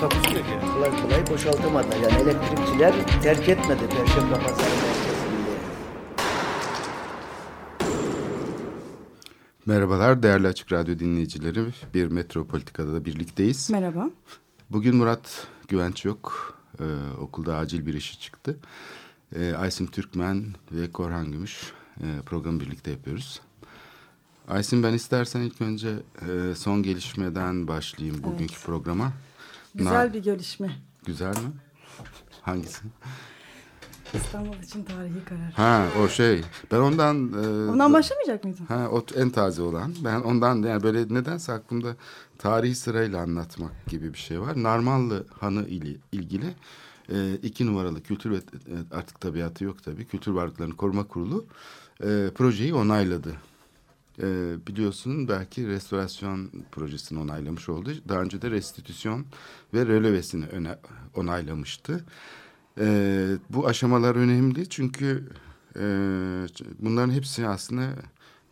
Takusuyor yani. kolay kolay boşaltamadı. Yani elektrikçiler terk etmedi Perşembe Pazarı merkezinde. Merhabalar değerli Açık Radyo dinleyicileri. Bir Metropolitika'da da birlikteyiz. Merhaba. Bugün Murat Güvenç yok. Ee, okulda acil bir işi çıktı. Ee, Aysim Türkmen ve Korhan Gümüş e, programı birlikte yapıyoruz. Aysim ben istersen ilk önce e, son gelişmeden başlayayım bugünkü programa. Güzel Na- bir gelişme. Güzel mi? Hangisi? İstanbul için tarihi karar. Ha o şey. Ben ondan... e, Ondan başlamayacak mıydın? Ha o en taze olan. Ben ondan yani böyle nedense aklımda tarihi sırayla anlatmak gibi bir şey var. Narmanlı Hanı ile ilgili e, iki numaralı kültür ve e, artık tabiatı yok tabii. Kültür Varlıklarını Koruma Kurulu e, projeyi onayladı. E, biliyorsun belki restorasyon projesini onaylamış oldu. Daha önce de restitüsyon ve rölevesini öne, onaylamıştı. E, bu aşamalar önemli çünkü e, bunların hepsi aslında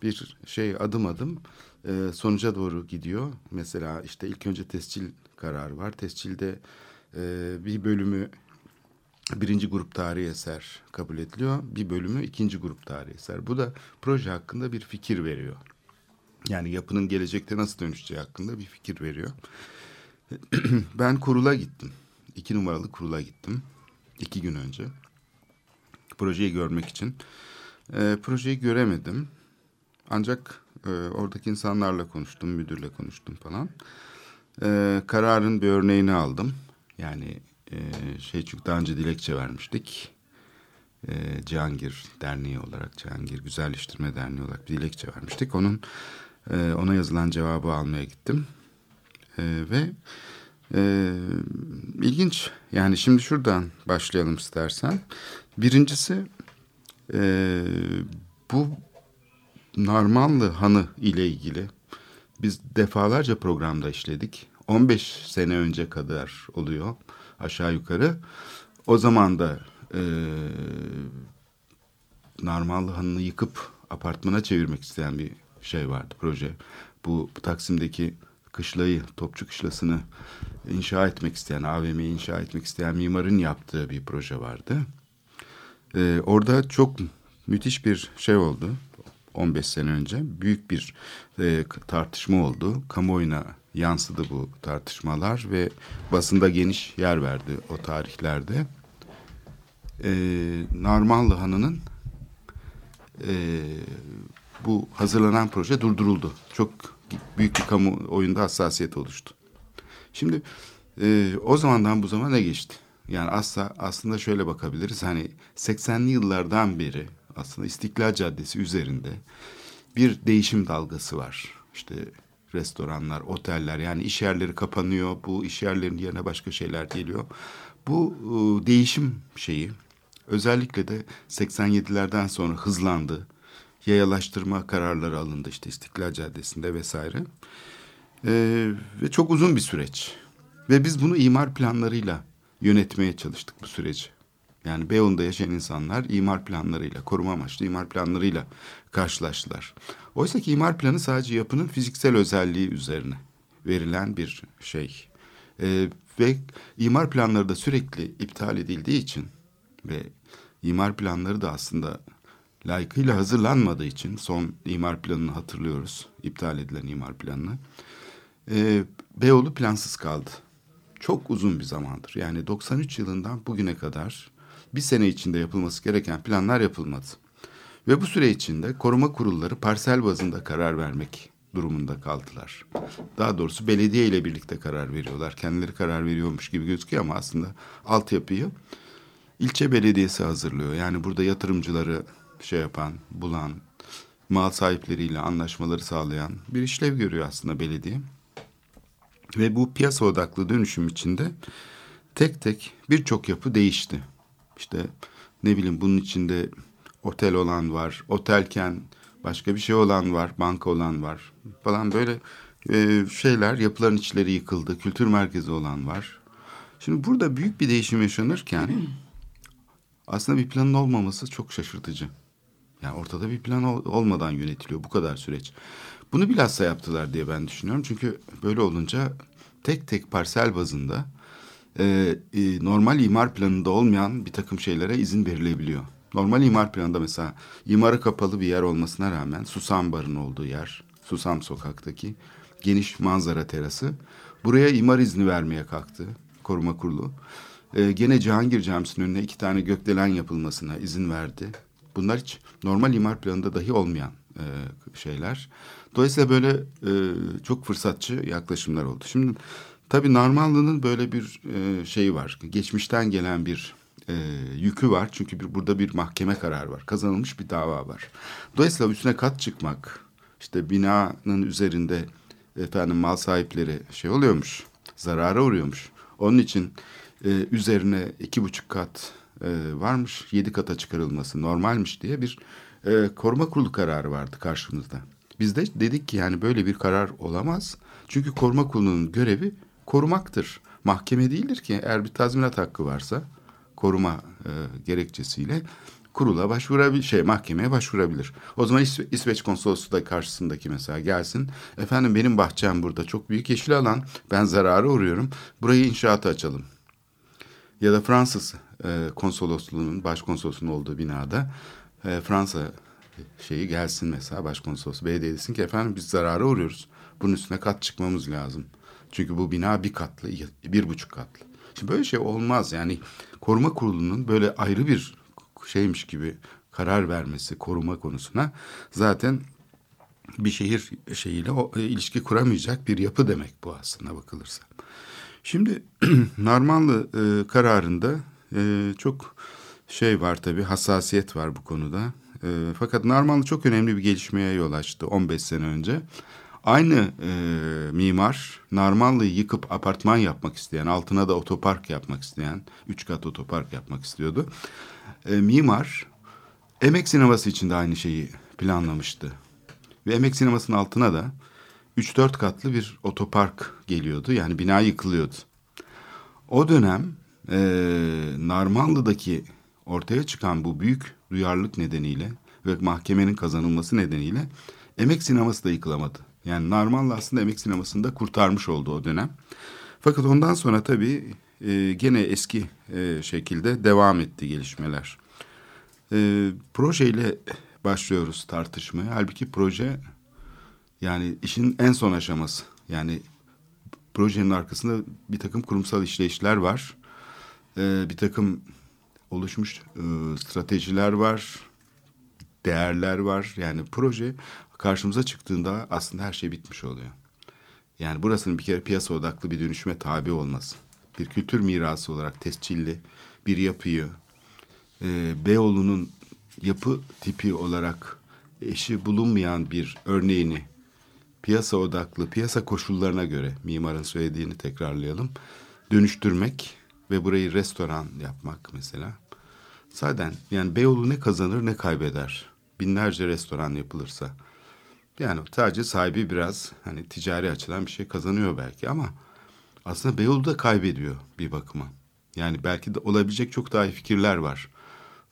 bir şey adım adım e, sonuca doğru gidiyor. Mesela işte ilk önce tescil kararı var. Tescilde e, bir bölümü birinci grup tarihi eser kabul ediliyor. Bir bölümü ikinci grup tarihi eser. Bu da proje hakkında bir fikir veriyor. Yani yapının gelecekte nasıl dönüşeceği hakkında bir fikir veriyor. ben kurula gittim. İki numaralı kurula gittim. iki gün önce. Projeyi görmek için. E, projeyi göremedim. Ancak e, oradaki insanlarla konuştum, müdürle konuştum falan. E, kararın bir örneğini aldım. Yani e, şey çünkü daha önce dilekçe vermiştik. E, Cihangir Derneği olarak, Cihangir Güzelleştirme Derneği olarak bir dilekçe vermiştik. Onun e, ona yazılan cevabı almaya gittim. E, ve e, ilginç. Yani şimdi şuradan başlayalım istersen. Birincisi e, bu Narmanlı Hanı ile ilgili biz defalarca programda işledik. 15 sene önce kadar oluyor aşağı yukarı. O zaman da e, Narmanlı Hanı'nı yıkıp apartmana çevirmek isteyen bir şey vardı proje. Bu Taksim'deki kışlayı, Topçu Kışlası'nı inşa etmek isteyen, AVM'yi inşa etmek isteyen mimarın yaptığı bir proje vardı. Ee, orada çok müthiş bir şey oldu. 15 sene önce büyük bir e, tartışma oldu. Kamuoyuna yansıdı bu tartışmalar ve basında geniş yer verdi o tarihlerde. Ee, Narmanlı Hanı'nın e, bu hazırlanan proje durduruldu. Çok büyük bir kamuoyunda hassasiyet oluştu. Şimdi e, o zamandan bu zamana ne geçti? Yani asla, aslında şöyle bakabiliriz. Hani 80'li yıllardan beri aslında İstiklal Caddesi üzerinde bir değişim dalgası var. İşte restoranlar, oteller yani iş yerleri kapanıyor. Bu iş yerlerinin yerine başka şeyler geliyor. Bu e, değişim şeyi özellikle de 87'lerden sonra hızlandı. Yayalaştırma kararları alındı işte İstiklal Caddesi'nde vesaire. E, ve çok uzun bir süreç. Ve biz bunu imar planlarıyla yönetmeye çalıştık bu süreci. Yani Beyoğlu'nda yaşayan insanlar imar planlarıyla, koruma amaçlı imar planlarıyla karşılaştılar. Oysa ki imar planı sadece yapının fiziksel özelliği üzerine verilen bir şey. Ee, ve imar planları da sürekli iptal edildiği için ve imar planları da aslında layıkıyla hazırlanmadığı için son imar planını hatırlıyoruz. iptal edilen imar planını. Ee, Beyoğlu plansız kaldı. Çok uzun bir zamandır. Yani 93 yılından bugüne kadar bir sene içinde yapılması gereken planlar yapılmadı. Ve bu süre içinde koruma kurulları parsel bazında karar vermek durumunda kaldılar. Daha doğrusu belediye ile birlikte karar veriyorlar. Kendileri karar veriyormuş gibi gözüküyor ama aslında altyapıyı ilçe belediyesi hazırlıyor. Yani burada yatırımcıları şey yapan, bulan, mal sahipleriyle anlaşmaları sağlayan bir işlev görüyor aslında belediye. Ve bu piyasa odaklı dönüşüm içinde tek tek birçok yapı değişti. İşte ne bileyim bunun içinde otel olan var, otelken başka bir şey olan var, banka olan var falan böyle e, şeyler, yapıların içleri yıkıldı, kültür merkezi olan var. Şimdi burada büyük bir değişim yaşanırken aslında bir planın olmaması çok şaşırtıcı. Yani ortada bir plan ol- olmadan yönetiliyor bu kadar süreç. Bunu bilhassa yaptılar diye ben düşünüyorum. Çünkü böyle olunca tek tek parsel bazında e, e, normal imar planında olmayan bir takım şeylere izin verilebiliyor. Normal imar planında mesela imara kapalı bir yer olmasına rağmen Susam Bar'ın olduğu yer, Susam Sokak'taki geniş manzara terası. Buraya imar izni vermeye kalktı koruma kurulu. E, gene Cihangir Camisi'nin önüne iki tane gökdelen yapılmasına izin verdi. Bunlar hiç normal imar planında dahi olmayan e, şeyler. Dolayısıyla böyle e, çok fırsatçı yaklaşımlar oldu. Şimdi tabii Narmanlı'nın böyle bir e, şeyi var. Geçmişten gelen bir e, yükü var. Çünkü bir, burada bir mahkeme kararı var. Kazanılmış bir dava var. Dolayısıyla üstüne kat çıkmak, işte binanın üzerinde efendim mal sahipleri şey oluyormuş, zarara uğruyormuş. Onun için e, üzerine iki buçuk kat e, varmış, yedi kata çıkarılması normalmiş diye bir e, koruma kurulu kararı vardı karşımızda. Biz de dedik ki yani böyle bir karar olamaz. Çünkü koruma kurulunun görevi korumaktır. Mahkeme değildir ki eğer bir tazminat hakkı varsa koruma e, gerekçesiyle kurula başvurabilir, şey mahkemeye başvurabilir. O zaman İsve- İsveç konsolosluğu da karşısındaki mesela gelsin. Efendim benim bahçem burada çok büyük yeşil alan. Ben zarara uğruyorum. Burayı inşaata açalım. Ya da Fransız e, konsolosluğunun, başkonsolosluğunun olduğu binada e, Fransa şeyi gelsin mesela başkonsolos bey desin ki efendim biz zarara uğruyoruz. Bunun üstüne kat çıkmamız lazım. Çünkü bu bina bir katlı, bir buçuk katlı. Şimdi böyle şey olmaz yani koruma kurulunun böyle ayrı bir şeymiş gibi karar vermesi koruma konusuna zaten bir şehir şeyiyle o, e, ilişki kuramayacak bir yapı demek bu aslında bakılırsa. Şimdi Narmanlı e, kararında e, çok şey var tabii hassasiyet var bu konuda. E, fakat Narmanlı çok önemli bir gelişmeye yol açtı 15 sene önce. Aynı e, mimar Narmanlı'yı yıkıp apartman yapmak isteyen, altına da otopark yapmak isteyen, üç kat otopark yapmak istiyordu. E, mimar Emek Sineması için de aynı şeyi planlamıştı. Ve Emek Sineması'nın altına da 3-4 katlı bir otopark geliyordu. Yani bina yıkılıyordu. O dönem e, Narmanlı'daki ortaya çıkan bu büyük duyarlılık nedeniyle ve mahkemenin kazanılması nedeniyle emek sineması da yıkılamadı. Yani Narmanlı aslında emek sinemasını da kurtarmış oldu o dönem. Fakat ondan sonra tabii e, gene eski e, şekilde devam etti gelişmeler. E, projeyle başlıyoruz tartışmaya. Halbuki proje yani işin en son aşaması. Yani projenin arkasında bir takım kurumsal işleyişler var. Ee, bir takım oluşmuş e, stratejiler var. Değerler var. Yani proje karşımıza çıktığında aslında her şey bitmiş oluyor. Yani burasının bir kere piyasa odaklı bir dönüşüme tabi olması. Bir kültür mirası olarak tescilli bir yapıyı e, Beyoğlu'nun yapı tipi olarak eşi bulunmayan bir örneğini piyasa odaklı, piyasa koşullarına göre mimarın söylediğini tekrarlayalım. Dönüştürmek ve burayı restoran yapmak mesela. Zaten yani Beyoğlu ne kazanır ne kaybeder. Binlerce restoran yapılırsa. Yani sadece sahibi biraz hani ticari açıdan bir şey kazanıyor belki ama aslında Beyoğlu da kaybediyor bir bakıma. Yani belki de olabilecek çok daha iyi fikirler var.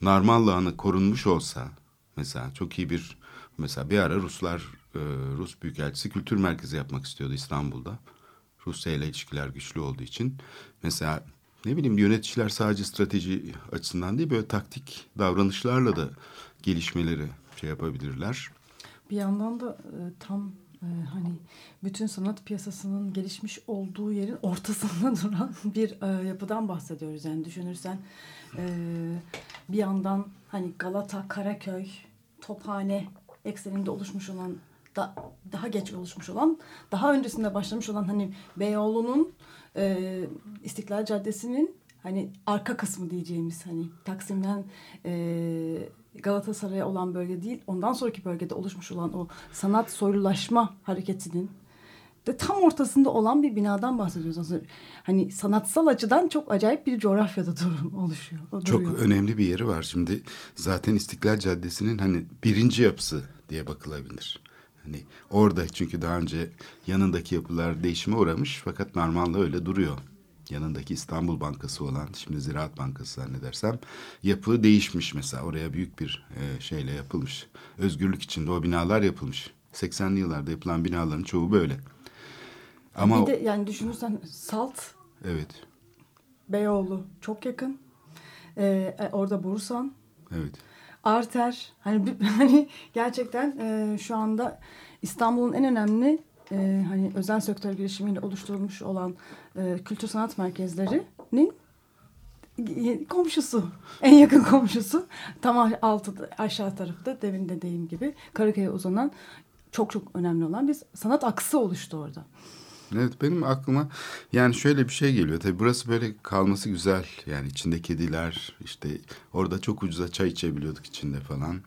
Narmanlı Hanı korunmuş olsa mesela çok iyi bir mesela bir ara Ruslar e, Rus Büyükelçisi kültür merkezi yapmak istiyordu İstanbul'da. Rusya ile ilişkiler güçlü olduğu için. Mesela ne bileyim yöneticiler sadece strateji açısından değil böyle taktik davranışlarla da gelişmeleri şey yapabilirler. Bir yandan da e, tam e, hani bütün sanat piyasasının gelişmiş olduğu yerin ortasında duran bir e, yapıdan bahsediyoruz. Yani düşünürsen e, bir yandan hani Galata, Karaköy, Tophane ekseninde oluşmuş olan da, daha geç oluşmuş olan daha öncesinde başlamış olan hani Beyoğlu'nun e, İstiklal Caddesi'nin hani arka kısmı diyeceğimiz hani Taksim'den e, Galatasaray'a olan bölge değil ondan sonraki bölgede oluşmuş olan o sanat soylulaşma hareketinin de tam ortasında olan bir binadan bahsediyoruz. Aslında hani sanatsal açıdan çok acayip bir coğrafyada durum oluşuyor. O Çok duruyor. önemli bir yeri var. Şimdi zaten İstiklal Caddesi'nin hani birinci yapısı diye bakılabilir. Hani orada çünkü daha önce yanındaki yapılar değişime uğramış fakat normalde öyle duruyor. Yanındaki İstanbul Bankası olan şimdi Ziraat Bankası zannedersem yapı değişmiş mesela oraya büyük bir e, şeyle yapılmış. Özgürlük içinde o binalar yapılmış. 80'li yıllarda yapılan binaların çoğu böyle. Ama bir de yani düşünürsen Salt, evet Beyoğlu çok yakın. Ee, orada Bursan, evet Arter. Hani hani gerçekten e, şu anda İstanbul'un en önemli e, hani özel sektör girişimiyle oluşturulmuş olan e, kültür sanat merkezlerinin komşusu. En yakın komşusu. Tam altı aşağı tarafta demin dediğim gibi Karaköy'e uzanan çok çok önemli olan bir sanat aksı oluştu orada. Evet benim aklıma yani şöyle bir şey geliyor. Tabii burası böyle kalması güzel. Yani içinde kediler işte orada çok ucuza çay içebiliyorduk içinde falan.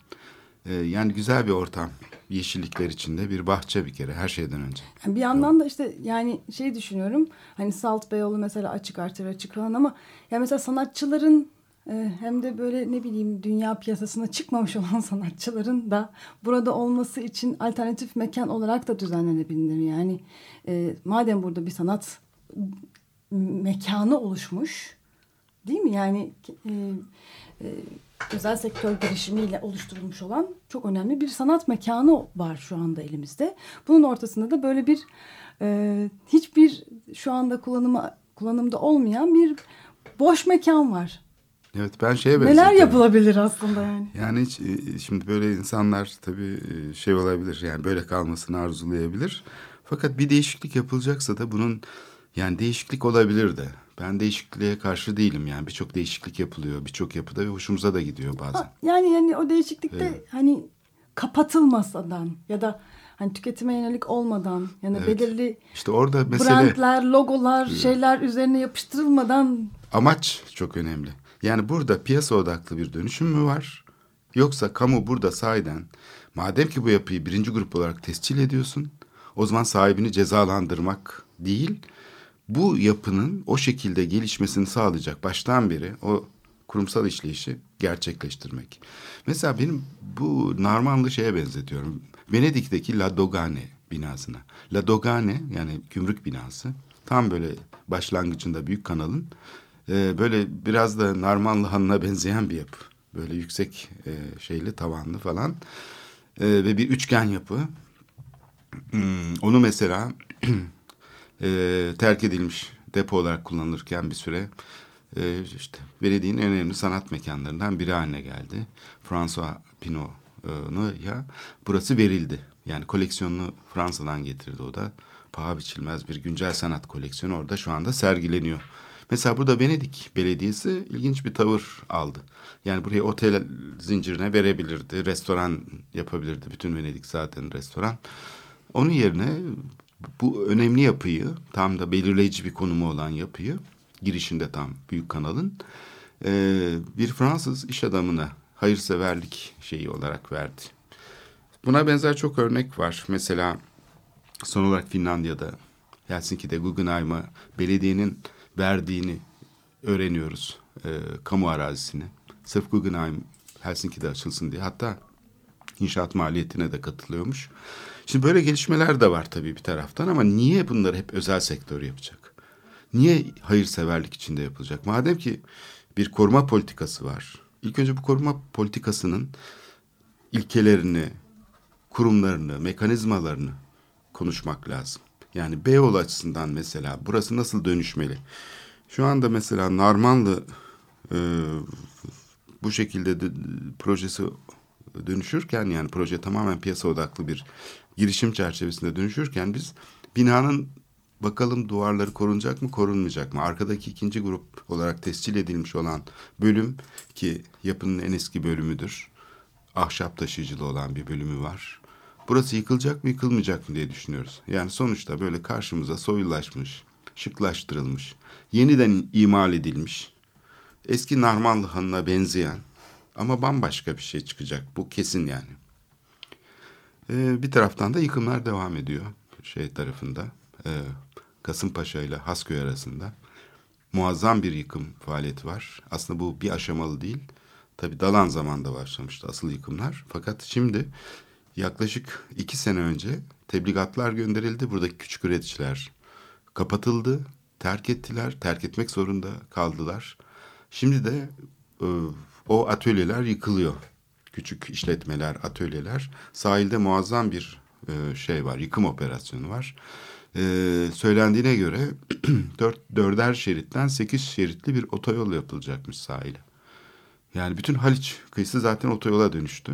Ee, yani güzel bir ortam. Yeşillikler içinde bir bahçe bir kere her şeyden önce. Yani bir yandan da işte yani şey düşünüyorum. Hani Salt Beyoğlu mesela açık artır açık falan ama ya mesela sanatçıların e, hem de böyle ne bileyim dünya piyasasına çıkmamış olan sanatçıların da burada olması için alternatif mekan olarak da düzenlenebilir. Yani e, madem burada bir sanat mekanı oluşmuş değil mi? Yani e, e, özel sektör girişimiyle oluşturulmuş olan çok önemli bir sanat mekanı var şu anda elimizde. Bunun ortasında da böyle bir e, hiçbir şu anda kullanıma kullanımda olmayan bir boş mekan var. Evet ben şeye Neler benzetiyorum. yapılabilir aslında yani? Yani hiç, e, şimdi böyle insanlar tabii e, şey olabilir yani böyle kalmasını arzulayabilir. Fakat bir değişiklik yapılacaksa da bunun yani değişiklik olabilir de. Ben değişikliğe karşı değilim yani birçok değişiklik yapılıyor birçok yapıda ve hoşumuza da gidiyor bazen. Yani yani o değişiklikte Evet. hani kapatılmadan ya da hani tüketime yönelik olmadan yani Evet. belirli İşte orada mesele brandler, logolar, şeyler üzerine yapıştırılmadan amaç çok önemli. Yani burada piyasa odaklı bir dönüşüm mü var? Yoksa kamu burada sahiden madem ki bu yapıyı birinci grup olarak tescil ediyorsun o zaman sahibini cezalandırmak değil bu yapının o şekilde gelişmesini sağlayacak baştan beri o kurumsal işleyişi gerçekleştirmek. Mesela benim bu Narmanlı şeye benzetiyorum. Venedik'teki La Dogane binasına. La Dogane yani gümrük binası tam böyle başlangıcında büyük kanalın e, böyle biraz da Narmanlı Hanı'na benzeyen bir yapı. Böyle yüksek e, şeyli tavanlı falan E, ve bir üçgen yapı. Hmm, onu mesela e, terk edilmiş depo olarak kullanılırken bir süre e, işte Venedik'in en önemli sanat mekanlarından biri haline geldi. François Pinot'u ya burası verildi. Yani koleksiyonunu Fransa'dan getirdi o da. Paha biçilmez bir güncel sanat koleksiyonu orada şu anda sergileniyor. Mesela burada Venedik Belediyesi ilginç bir tavır aldı. Yani buraya otel zincirine verebilirdi, restoran yapabilirdi. Bütün Venedik zaten restoran. Onun yerine bu önemli yapıyı, tam da belirleyici bir konumu olan yapıyı, girişinde tam büyük kanalın, e, bir Fransız iş adamına hayırseverlik şeyi olarak verdi. Buna benzer çok örnek var. Mesela son olarak Finlandiya'da, Helsinki'de Guggenheim'a belediyenin verdiğini öğreniyoruz. E, kamu arazisini. Sırf Guggenheim Helsinki'de açılsın diye. Hatta inşaat maliyetine de katılıyormuş. Şimdi böyle gelişmeler de var tabii bir taraftan ama niye bunları hep özel sektör yapacak? Niye hayırseverlik içinde yapılacak? Madem ki bir koruma politikası var. İlk önce bu koruma politikasının ilkelerini, kurumlarını, mekanizmalarını konuşmak lazım. Yani Beyoğlu açısından mesela burası nasıl dönüşmeli? Şu anda mesela Narmanlı e, bu şekilde de, projesi dönüşürken yani proje tamamen piyasa odaklı bir girişim çerçevesinde dönüşürken biz binanın bakalım duvarları korunacak mı korunmayacak mı? Arkadaki ikinci grup olarak tescil edilmiş olan bölüm ki yapının en eski bölümüdür. Ahşap taşıyıcılı olan bir bölümü var. Burası yıkılacak mı yıkılmayacak mı diye düşünüyoruz. Yani sonuçta böyle karşımıza soyulaşmış, şıklaştırılmış, yeniden imal edilmiş, eski Narmanlı Hanı'na benzeyen ama bambaşka bir şey çıkacak. Bu kesin yani. Ee, bir taraftan da yıkımlar devam ediyor şey tarafında. e, Kasımpaşa ile Hasköy arasında muazzam bir yıkım faaliyeti var. Aslında bu bir aşamalı değil. Tabi Dalan zamanda başlamıştı asıl yıkımlar. Fakat şimdi yaklaşık iki sene önce tebligatlar gönderildi. Buradaki küçük üreticiler kapatıldı, terk ettiler, terk etmek zorunda kaldılar. Şimdi de e, o atölyeler yıkılıyor. Küçük işletmeler, atölyeler. Sahilde muazzam bir e, şey var, yıkım operasyonu var. E, söylendiğine göre dört, dörder şeritten sekiz şeritli bir otoyol yapılacakmış sahile. Yani bütün Haliç kıyısı zaten otoyola dönüştü.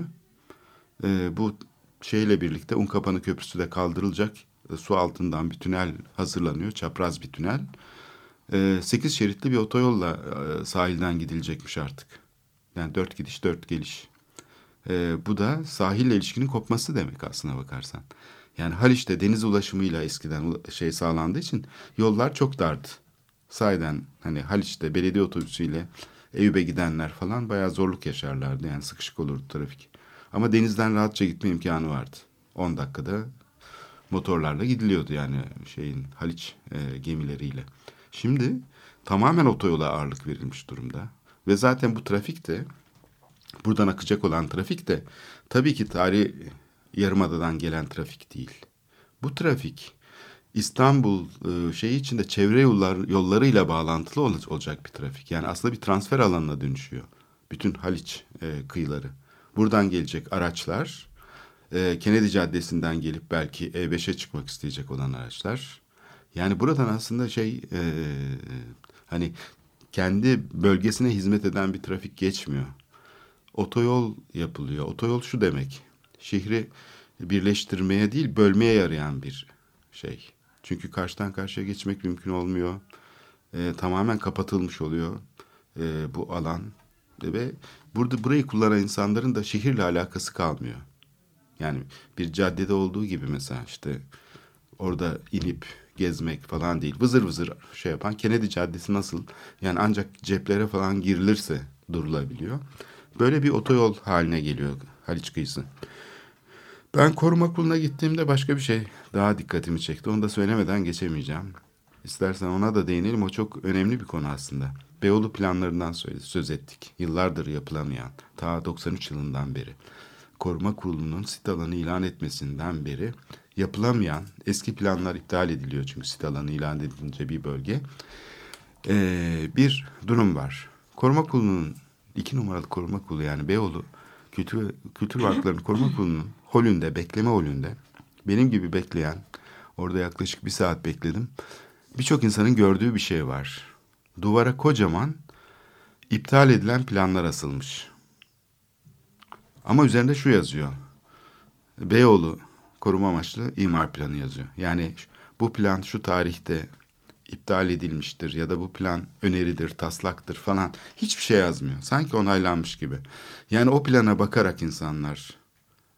E, bu şeyle birlikte Unkapanı Köprüsü de kaldırılacak. E, su altından bir tünel hazırlanıyor. Çapraz bir tünel. E, sekiz şeritli bir otoyolla e, sahilden gidilecekmiş artık. Yani dört gidiş dört geliş. E, bu da sahille ilişkinin kopması demek aslına bakarsan. Yani Haliç'te deniz ulaşımıyla eskiden şey sağlandığı için yollar çok dardı. Sahiden hani Haliç'te belediye otobüsüyle Eyüp'e gidenler falan bayağı zorluk yaşarlardı. Yani sıkışık olurdu trafik. Ama denizden rahatça gitme imkanı vardı. 10 dakikada motorlarla gidiliyordu yani şeyin Haliç e, gemileriyle. Şimdi tamamen otoyola ağırlık verilmiş durumda. Ve zaten bu trafik de buradan akacak olan trafik de tabii ki tarih yarımadadan gelen trafik değil. Bu trafik İstanbul e, şeyi içinde çevre yollar yollarıyla bağlantılı olacak bir trafik. Yani aslında bir transfer alanına dönüşüyor. Bütün Haliç e, kıyıları. Buradan gelecek araçlar, e, Kennedy Caddesi'nden gelip belki E5'e çıkmak isteyecek olan araçlar. Yani buradan aslında şey e, hani kendi bölgesine hizmet eden bir trafik geçmiyor. Otoyol yapılıyor. Otoyol şu demek. Şehri birleştirmeye değil bölmeye yarayan bir şey. Çünkü karşıdan karşıya geçmek mümkün olmuyor. E, tamamen kapatılmış oluyor e, bu alan ve burada burayı kullanan insanların da şehirle alakası kalmıyor. Yani bir caddede olduğu gibi mesela işte orada inip gezmek falan değil. Vızır vızır şey yapan Kennedy Caddesi nasıl? Yani ancak ceplere falan girilirse durulabiliyor. Böyle bir otoyol haline geliyor Haliç kıyısı. Ben koruma kuruluna gittiğimde başka bir şey daha dikkatimi çekti. Onu da söylemeden geçemeyeceğim. İstersen ona da değinelim. O çok önemli bir konu aslında. Beyoğlu planlarından söz ettik. Yıllardır yapılamayan, ta 93 yılından beri. Koruma Kurulu'nun sit alanı ilan etmesinden beri yapılamayan eski planlar iptal ediliyor. Çünkü sit alanı ilan edilince bir bölge. Ee, bir durum var. Koruma Kurulu'nun iki numaralı koruma kurulu yani Beyoğlu Kültür, Kültür Varlıklarını Koruma Kurulu'nun holünde, bekleme holünde benim gibi bekleyen, orada yaklaşık bir saat bekledim. Birçok insanın gördüğü bir şey var. Duvara kocaman iptal edilen planlar asılmış. Ama üzerinde şu yazıyor. Beyoğlu koruma amaçlı imar planı yazıyor. Yani bu plan şu tarihte iptal edilmiştir ya da bu plan öneridir, taslaktır falan hiçbir şey yazmıyor. Sanki onaylanmış gibi. Yani o plana bakarak insanlar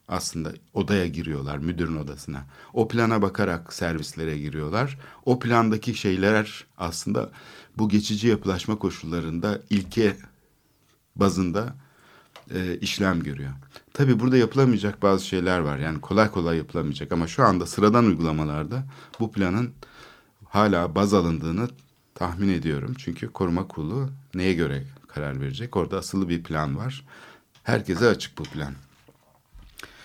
aslında odaya giriyorlar, müdürün odasına. O plana bakarak servislere giriyorlar. O plandaki şeyler aslında bu geçici yapılaşma koşullarında ilke bazında e, işlem görüyor. Tabii burada yapılamayacak bazı şeyler var. Yani kolay kolay yapılamayacak ama şu anda sıradan uygulamalarda bu planın hala baz alındığını tahmin ediyorum. Çünkü koruma kurulu neye göre karar verecek? Orada asılı bir plan var. Herkese açık bu plan.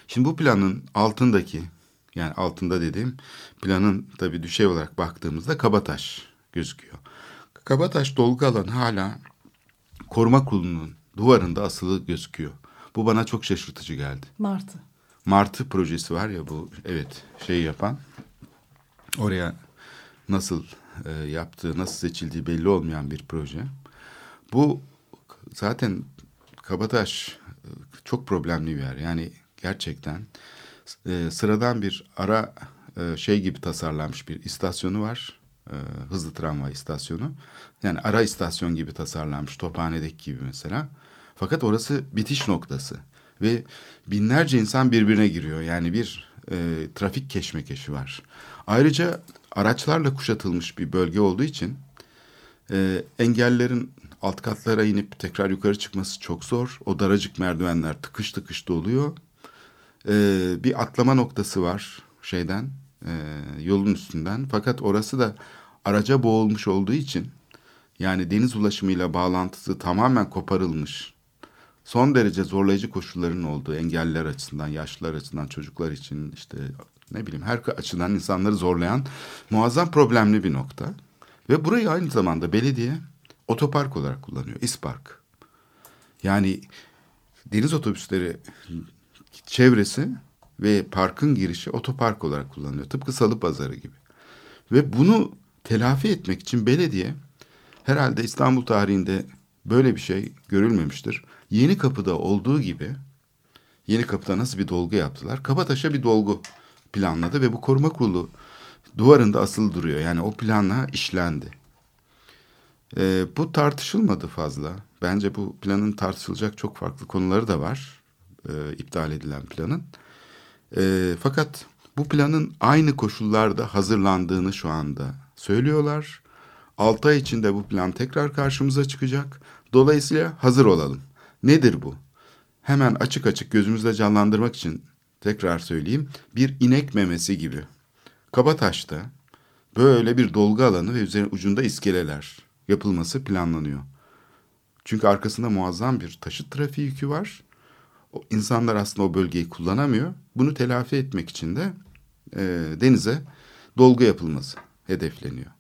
Şimdi bu planın altındaki yani altında dediğim planın tabii düşey olarak baktığımızda Kabataş gözüküyor. Kabataş dolgu alanı hala koruma kurulunun duvarında asılı gözüküyor. Bu bana çok şaşırtıcı geldi. Martı. Martı projesi var ya bu evet şey yapan oraya nasıl e, yaptığı nasıl seçildiği belli olmayan bir proje. Bu zaten Kabataş e, çok problemli bir yer. Yani gerçekten e, sıradan bir ara e, şey gibi tasarlanmış bir istasyonu var. E, hızlı tramvay istasyonu. Yani ara istasyon gibi tasarlanmış Tophane'deki gibi mesela. Fakat orası bitiş noktası ve binlerce insan birbirine giriyor. Yani bir e, trafik keşmekeşi var. Ayrıca araçlarla kuşatılmış bir bölge olduğu için e, engellerin alt katlara inip tekrar yukarı çıkması çok zor. O daracık merdivenler tıkış tıkış doluyor. E, bir atlama noktası var şeyden e, yolun üstünden. Fakat orası da araca boğulmuş olduğu için yani deniz ulaşımıyla bağlantısı tamamen koparılmış. Son derece zorlayıcı koşulların olduğu engelliler açısından, yaşlılar açısından, çocuklar için işte ne bileyim her açıdan insanları zorlayan muazzam problemli bir nokta. Ve burayı aynı zamanda belediye otopark olarak kullanıyor. İspark. Yani deniz otobüsleri çevresi ve parkın girişi otopark olarak kullanılıyor. Tıpkı salı pazarı gibi. Ve bunu telafi etmek için belediye herhalde İstanbul tarihinde böyle bir şey görülmemiştir. Yeni Kapı'da olduğu gibi Yeni Kapı'da nasıl bir dolgu yaptılar? Kabataş'a bir dolgu planladı ve bu koruma kurulu duvarında asılı duruyor. Yani o planla işlendi. Ee, bu tartışılmadı fazla. Bence bu planın tartışılacak çok farklı konuları da var. E, iptal edilen planın. E, fakat bu planın aynı koşullarda hazırlandığını şu anda söylüyorlar. 6 ay içinde bu plan tekrar karşımıza çıkacak. Dolayısıyla hazır olalım. Nedir bu? Hemen açık açık gözümüzde canlandırmak için tekrar söyleyeyim. Bir inek memesi gibi. Kabataş'ta böyle bir dolgu alanı ve üzerine ucunda iskeleler yapılması planlanıyor. Çünkü arkasında muazzam bir taşıt trafiği yükü var. O, insanlar aslında o bölgeyi kullanamıyor. Bunu telafi etmek için de e, denize dolgu yapılması hedefleniyor.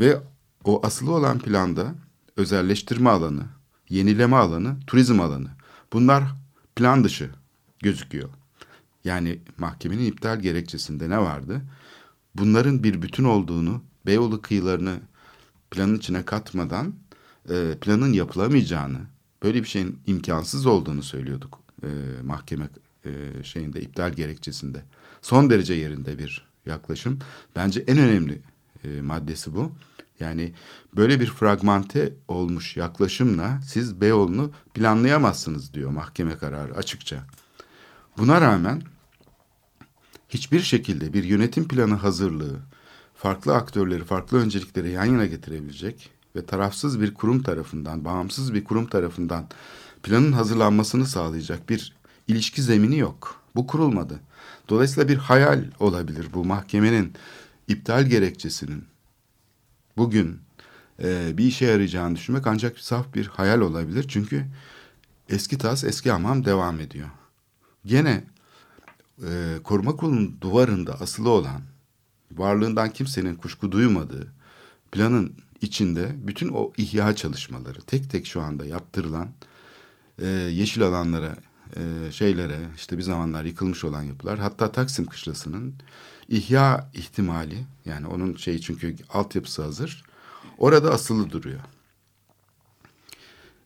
Ve o asılı olan planda özelleştirme alanı, yenileme alanı, turizm alanı. Bunlar plan dışı gözüküyor. Yani mahkemenin iptal gerekçesinde ne vardı? Bunların bir bütün olduğunu, Beyoğlu kıyılarını planın içine katmadan e, planın yapılamayacağını, böyle bir şeyin imkansız olduğunu söylüyorduk e, mahkeme e, şeyinde iptal gerekçesinde. Son derece yerinde bir yaklaşım. Bence en önemli e, maddesi bu. Yani böyle bir fragmente olmuş yaklaşımla siz Beyoğlu'nu planlayamazsınız diyor mahkeme kararı açıkça. Buna rağmen hiçbir şekilde bir yönetim planı hazırlığı, farklı aktörleri, farklı öncelikleri yan yana getirebilecek ve tarafsız bir kurum tarafından, bağımsız bir kurum tarafından planın hazırlanmasını sağlayacak bir ilişki zemini yok. Bu kurulmadı. Dolayısıyla bir hayal olabilir bu mahkemenin iptal gerekçesinin bugün e, bir işe yarayacağını düşünmek ancak saf bir hayal olabilir. Çünkü eski tas eski hamam devam ediyor. Gene e, koruma kurulunun duvarında asılı olan varlığından kimsenin kuşku duymadığı planın içinde bütün o ihya çalışmaları tek tek şu anda yaptırılan e, yeşil alanlara e, şeylere işte bir zamanlar yıkılmış olan yapılar hatta Taksim Kışlası'nın ihya ihtimali yani onun şeyi çünkü altyapısı hazır orada asılı duruyor.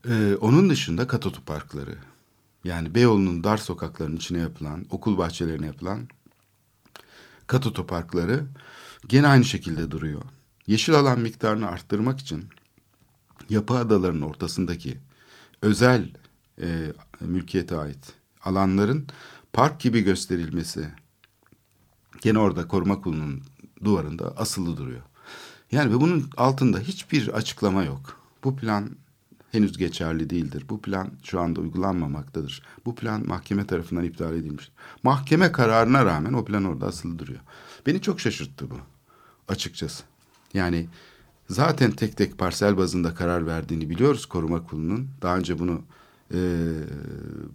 Ee, onun dışında kat otoparkları yani Beyoğlu'nun dar sokaklarının içine yapılan okul bahçelerine yapılan kat otoparkları gene aynı şekilde duruyor. Yeşil alan miktarını arttırmak için yapı adalarının ortasındaki özel e, mülkiyete ait alanların park gibi gösterilmesi gene orada koruma kurulunun duvarında asılı duruyor. Yani ve bunun altında hiçbir açıklama yok. Bu plan henüz geçerli değildir. Bu plan şu anda uygulanmamaktadır. Bu plan mahkeme tarafından iptal edilmiş. Mahkeme kararına rağmen o plan orada asılı duruyor. Beni çok şaşırttı bu açıkçası. Yani zaten tek tek parsel bazında karar verdiğini biliyoruz koruma kurulunun. Daha önce bunu e,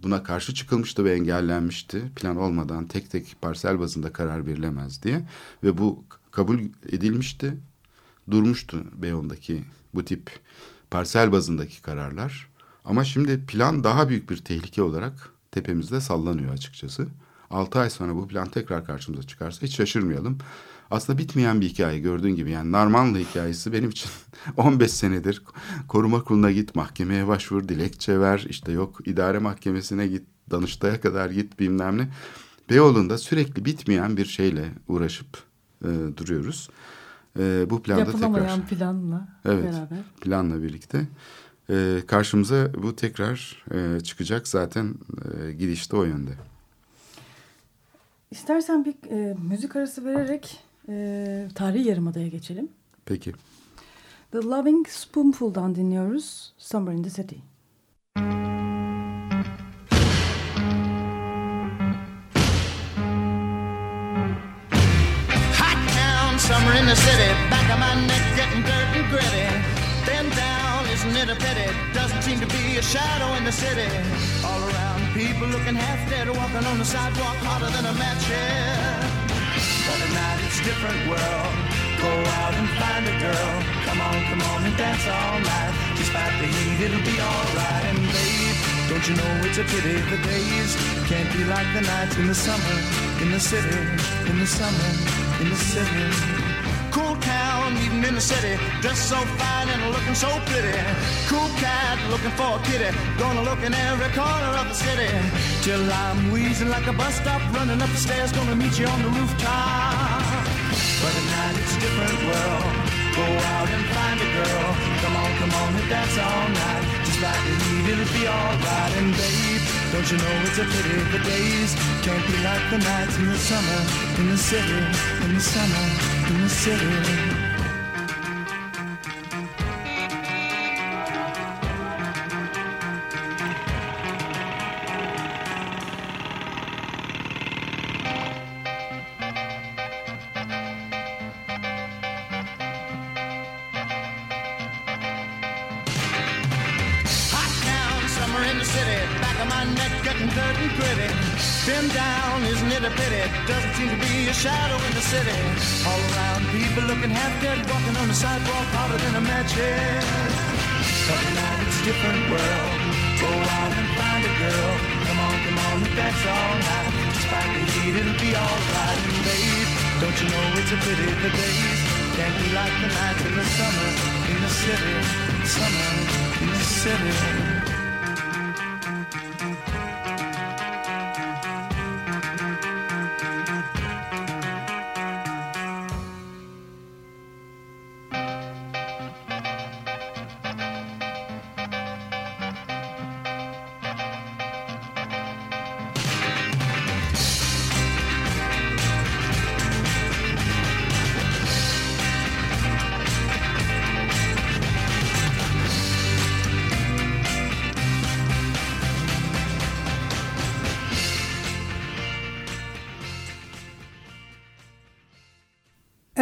buna karşı çıkılmıştı ve engellenmişti. Plan olmadan tek tek parsel bazında karar verilemez diye. Ve bu kabul edilmişti. Durmuştu Beyoğlu'ndaki bu tip parsel bazındaki kararlar. Ama şimdi plan daha büyük bir tehlike olarak tepemizde sallanıyor açıkçası. Altı ay sonra bu plan tekrar karşımıza çıkarsa hiç şaşırmayalım. Aslında bitmeyen bir hikaye gördüğün gibi yani Narmanlı hikayesi benim için 15 senedir koruma kuruluna git mahkemeye başvur dilekçe ver işte yok idare mahkemesine git Danıştay'a kadar git bilmem ne. Beyoğlu'nda sürekli bitmeyen bir şeyle uğraşıp e, duruyoruz. E, bu planda Yapılamayan tekrar. planla evet, beraber. Planla birlikte. E, karşımıza bu tekrar e, çıkacak zaten e, gidişte o yönde. İstersen bir e, müzik arası vererek e, tarihi yarımadaya geçelim. Peki. The Loving Spoonful'dan dinliyoruz. Summer in the City. A pity? Doesn't seem to be a shadow in the city. All around, people looking half dead, walking on the sidewalk harder than a match Yeah. But at night it's a different world. Go out and find a girl. Come on, come on and dance all night. Despite the heat, it'll be alright. And babe, don't you know it's a pity the days can't be like the nights in the summer, in the city, in the summer, in the city. Cool town, even in the city, dressed so fine and looking so pretty. Cool cat, looking for a kitty, gonna look in every corner of the city. Till I'm wheezing like a bus stop, running up the stairs, gonna meet you on the rooftop. But at night it's a different world. Go out and find a girl. Come on, come on and dance all night. Just like the heat, it'll be alright. And babe, don't you know it's a pity the days can't be like the nights in the summer, in the city, in the summer, in the city. On the sidewalk harder than a match head. But now it's a different world. Go out and find a girl. Come on, come on, dance all night. Despite the heat, it'll be alright. And babe, don't you know it's a pity the days can't be like the nights in the summer in the city, summer in the city.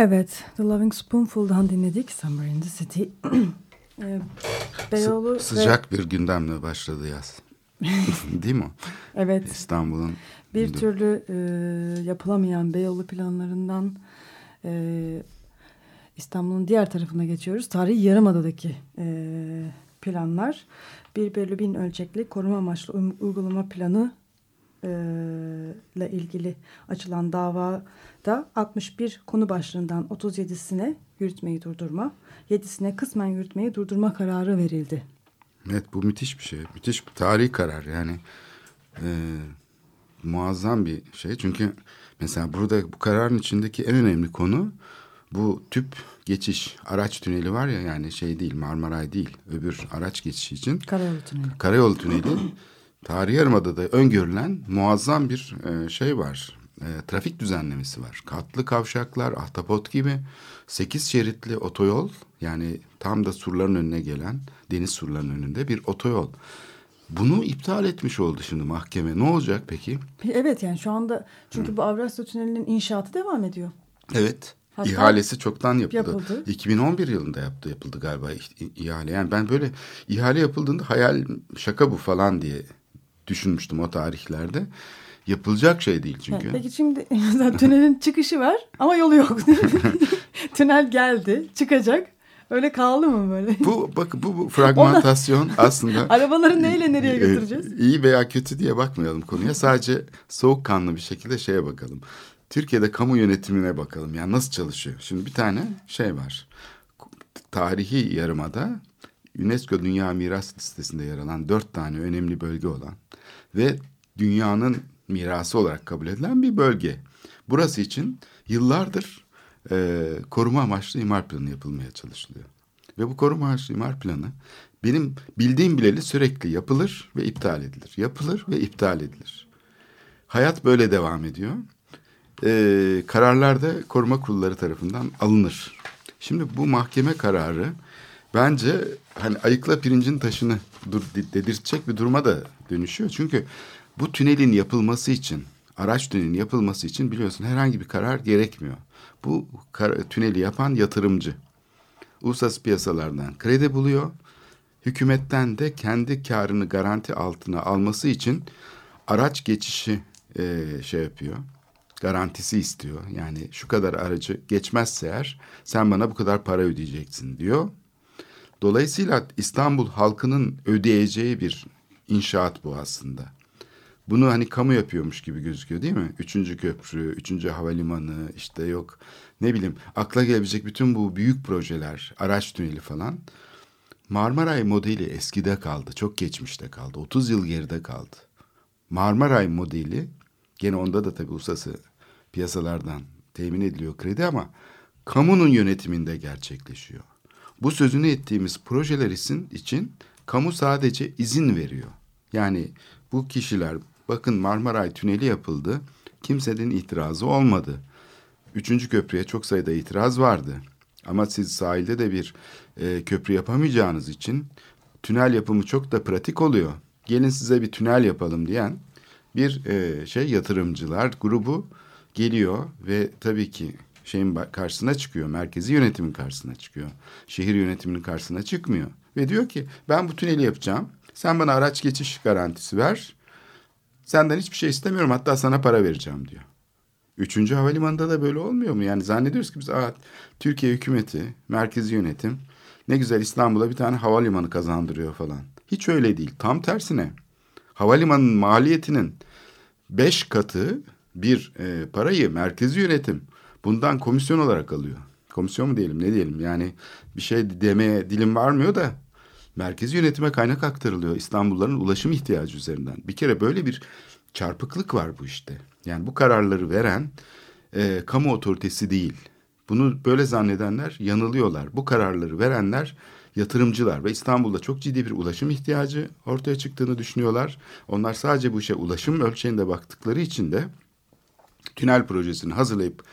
Evet, The Loving Spoonful'dan dinledik Summer in the City. Ee, Beyoğlu ve- Sı- sıcak bir gündemle başladı yaz. Değil mi? evet, İstanbul'un bir gündemi. türlü e, yapılamayan Beyoğlu planlarından e, İstanbul'un diğer tarafına geçiyoruz. Tarihi Yarımada'daki e, planlar. 1 bölü 1000 ölçekli koruma amaçlı uy- uygulama planı e, ile ilgili açılan davada 61 konu başlığından 37'sine yürütmeyi durdurma, 7'sine kısmen yürütmeyi durdurma kararı verildi. Evet bu müthiş bir şey. Müthiş bir tarihi karar yani. e, muazzam bir şey. Çünkü mesela burada bu kararın içindeki en önemli konu bu tüp geçiş araç tüneli var ya yani şey değil Marmaray değil öbür araç geçişi için Karayolu tüneli. Karayolu Tüneli Tarihi Yarımada'da öngörülen muazzam bir e, şey var. E, trafik düzenlemesi var. Katlı kavşaklar, ahtapot gibi. Sekiz şeritli otoyol yani tam da surların önüne gelen deniz surlarının önünde bir otoyol. Bunu iptal etmiş oldu şimdi mahkeme. Ne olacak peki? Evet yani şu anda çünkü bu Avrasya Tüneli'nin inşaatı devam ediyor. Evet. Hatta İhalesi çoktan yapıldı. yapıldı. 2011 yılında yaptı yapıldı galiba ihale. Yani ben böyle ihale yapıldığında hayal şaka bu falan diye düşünmüştüm o tarihlerde. Yapılacak şey değil çünkü. Peki şimdi mesela tünelin çıkışı var ama yolu yok. Tünel geldi, çıkacak. Öyle kaldı mı böyle? Bu bak bu, bu fragmentasyon aslında Arabaları neyle nereye e, götüreceğiz? iyi veya kötü diye bakmayalım konuya. Sadece soğukkanlı bir şekilde şeye bakalım. Türkiye'de kamu yönetimine bakalım. Yani nasıl çalışıyor? Şimdi bir tane şey var. Tarihi yarımada UNESCO Dünya Miras Listesi'nde yer alan dört tane önemli bölge olan ve dünyanın mirası olarak kabul edilen bir bölge. Burası için yıllardır e, koruma amaçlı imar planı yapılmaya çalışılıyor. Ve bu koruma amaçlı imar planı benim bildiğim bileli sürekli yapılır ve iptal edilir. Yapılır ve iptal edilir. Hayat böyle devam ediyor. Ee, kararlar da koruma kurulları tarafından alınır. Şimdi bu mahkeme kararı bence hani ayıkla pirincin taşını dur, dedirtecek bir duruma da dönüşüyor. Çünkü bu tünelin yapılması için araç tünelinin yapılması için biliyorsun herhangi bir karar gerekmiyor. Bu tüneli yapan yatırımcı. Uluslararası piyasalardan kredi buluyor. Hükümetten de kendi karını garanti altına alması için araç geçişi e, şey yapıyor. Garantisi istiyor. Yani şu kadar aracı geçmezse eğer sen bana bu kadar para ödeyeceksin diyor. Dolayısıyla İstanbul halkının ödeyeceği bir inşaat bu aslında. Bunu hani kamu yapıyormuş gibi gözüküyor değil mi? Üçüncü köprü, üçüncü havalimanı, işte yok ne bileyim akla gelebilecek bütün bu büyük projeler, araç tüneli falan. Marmaray modeli eskide kaldı, çok geçmişte kaldı, 30 yıl geride kaldı. Marmaray modeli, gene onda da tabii uluslararası piyasalardan temin ediliyor kredi ama kamunun yönetiminde gerçekleşiyor. Bu sözünü ettiğimiz projeler için, için kamu sadece izin veriyor. Yani bu kişiler bakın Marmaray Tüneli yapıldı. Kimsenin itirazı olmadı. Üçüncü köprüye çok sayıda itiraz vardı. Ama siz sahilde de bir e, köprü yapamayacağınız için tünel yapımı çok da pratik oluyor. Gelin size bir tünel yapalım diyen bir e, şey yatırımcılar grubu geliyor ve tabii ki şeyin karşısına çıkıyor. Merkezi yönetimin karşısına çıkıyor. Şehir yönetiminin karşısına çıkmıyor. Ve diyor ki ben bu tüneli yapacağım. Sen bana araç geçiş garantisi ver. Senden hiçbir şey istemiyorum hatta sana para vereceğim diyor. Üçüncü havalimanında da böyle olmuyor mu? Yani zannediyoruz ki biz Aa, Türkiye hükümeti, merkezi yönetim ne güzel İstanbul'a bir tane havalimanı kazandırıyor falan. Hiç öyle değil. Tam tersine havalimanının maliyetinin beş katı bir e, parayı merkezi yönetim bundan komisyon olarak alıyor. Komisyon mu diyelim ne diyelim yani bir şey demeye dilim varmıyor da merkezi yönetime kaynak aktarılıyor İstanbulluların ulaşım ihtiyacı üzerinden. Bir kere böyle bir çarpıklık var bu işte. Yani bu kararları veren e, kamu otoritesi değil. Bunu böyle zannedenler yanılıyorlar. Bu kararları verenler yatırımcılar ve İstanbul'da çok ciddi bir ulaşım ihtiyacı ortaya çıktığını düşünüyorlar. Onlar sadece bu işe ulaşım ölçeğinde baktıkları için de tünel projesini hazırlayıp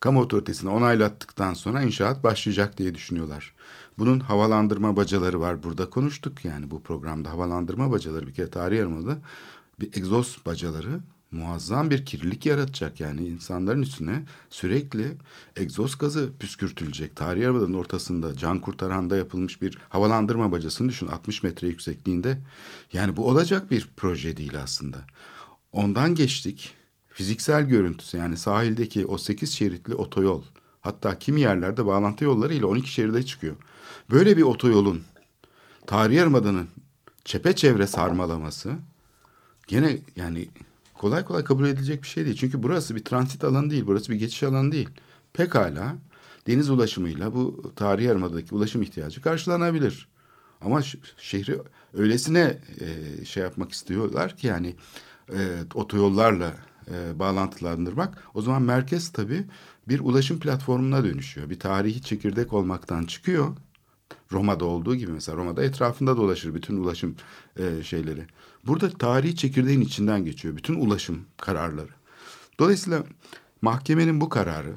kamu otoritesine onaylattıktan sonra inşaat başlayacak diye düşünüyorlar. Bunun havalandırma bacaları var. Burada konuştuk yani bu programda havalandırma bacaları bir kere tarih yarımada bir egzoz bacaları muazzam bir kirlilik yaratacak yani insanların üstüne sürekli egzoz gazı püskürtülecek. Tarih Yarımada'nın ortasında can kurtaranda yapılmış bir havalandırma bacasını düşün 60 metre yüksekliğinde. Yani bu olacak bir proje değil aslında. Ondan geçtik fiziksel görüntüsü yani sahildeki o 8 şeritli otoyol hatta kimi yerlerde bağlantı yolları ile 12 şeride çıkıyor. Böyle bir otoyolun Tarih Yarımada'nın çepeçevre sarmalaması gene yani kolay kolay kabul edilecek bir şey değil. Çünkü burası bir transit alanı değil, burası bir geçiş alanı değil. Pekala deniz ulaşımıyla bu Tarih Yarımada'daki ulaşım ihtiyacı karşılanabilir. Ama şehri öylesine e, şey yapmak istiyorlar ki yani e, otoyollarla e, bağlantılandırmak. O zaman merkez tabii bir ulaşım platformuna dönüşüyor. Bir tarihi çekirdek olmaktan çıkıyor. Roma'da olduğu gibi mesela Roma'da etrafında dolaşır bütün ulaşım e, şeyleri. Burada tarihi çekirdeğin içinden geçiyor bütün ulaşım kararları. Dolayısıyla mahkemenin bu kararı,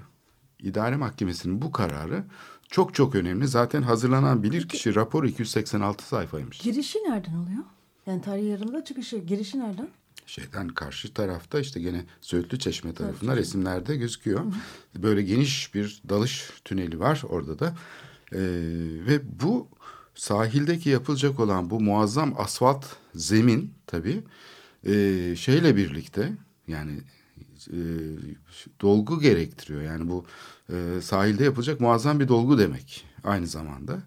idare mahkemesinin bu kararı çok çok önemli. Zaten hazırlanan bilirkişi raporu 286 sayfaymış. Girişi nereden oluyor? Yani tarihi yarımda çıkışı, girişi nereden? şeyden karşı tarafta işte gene Söğütlü Çeşme tarafında resimlerde gözüküyor. Böyle geniş bir dalış tüneli var orada da. Ee, ve bu sahildeki yapılacak olan bu muazzam asfalt zemin tabii e, şeyle birlikte yani e, dolgu gerektiriyor. Yani bu e, sahilde yapılacak muazzam bir dolgu demek aynı zamanda.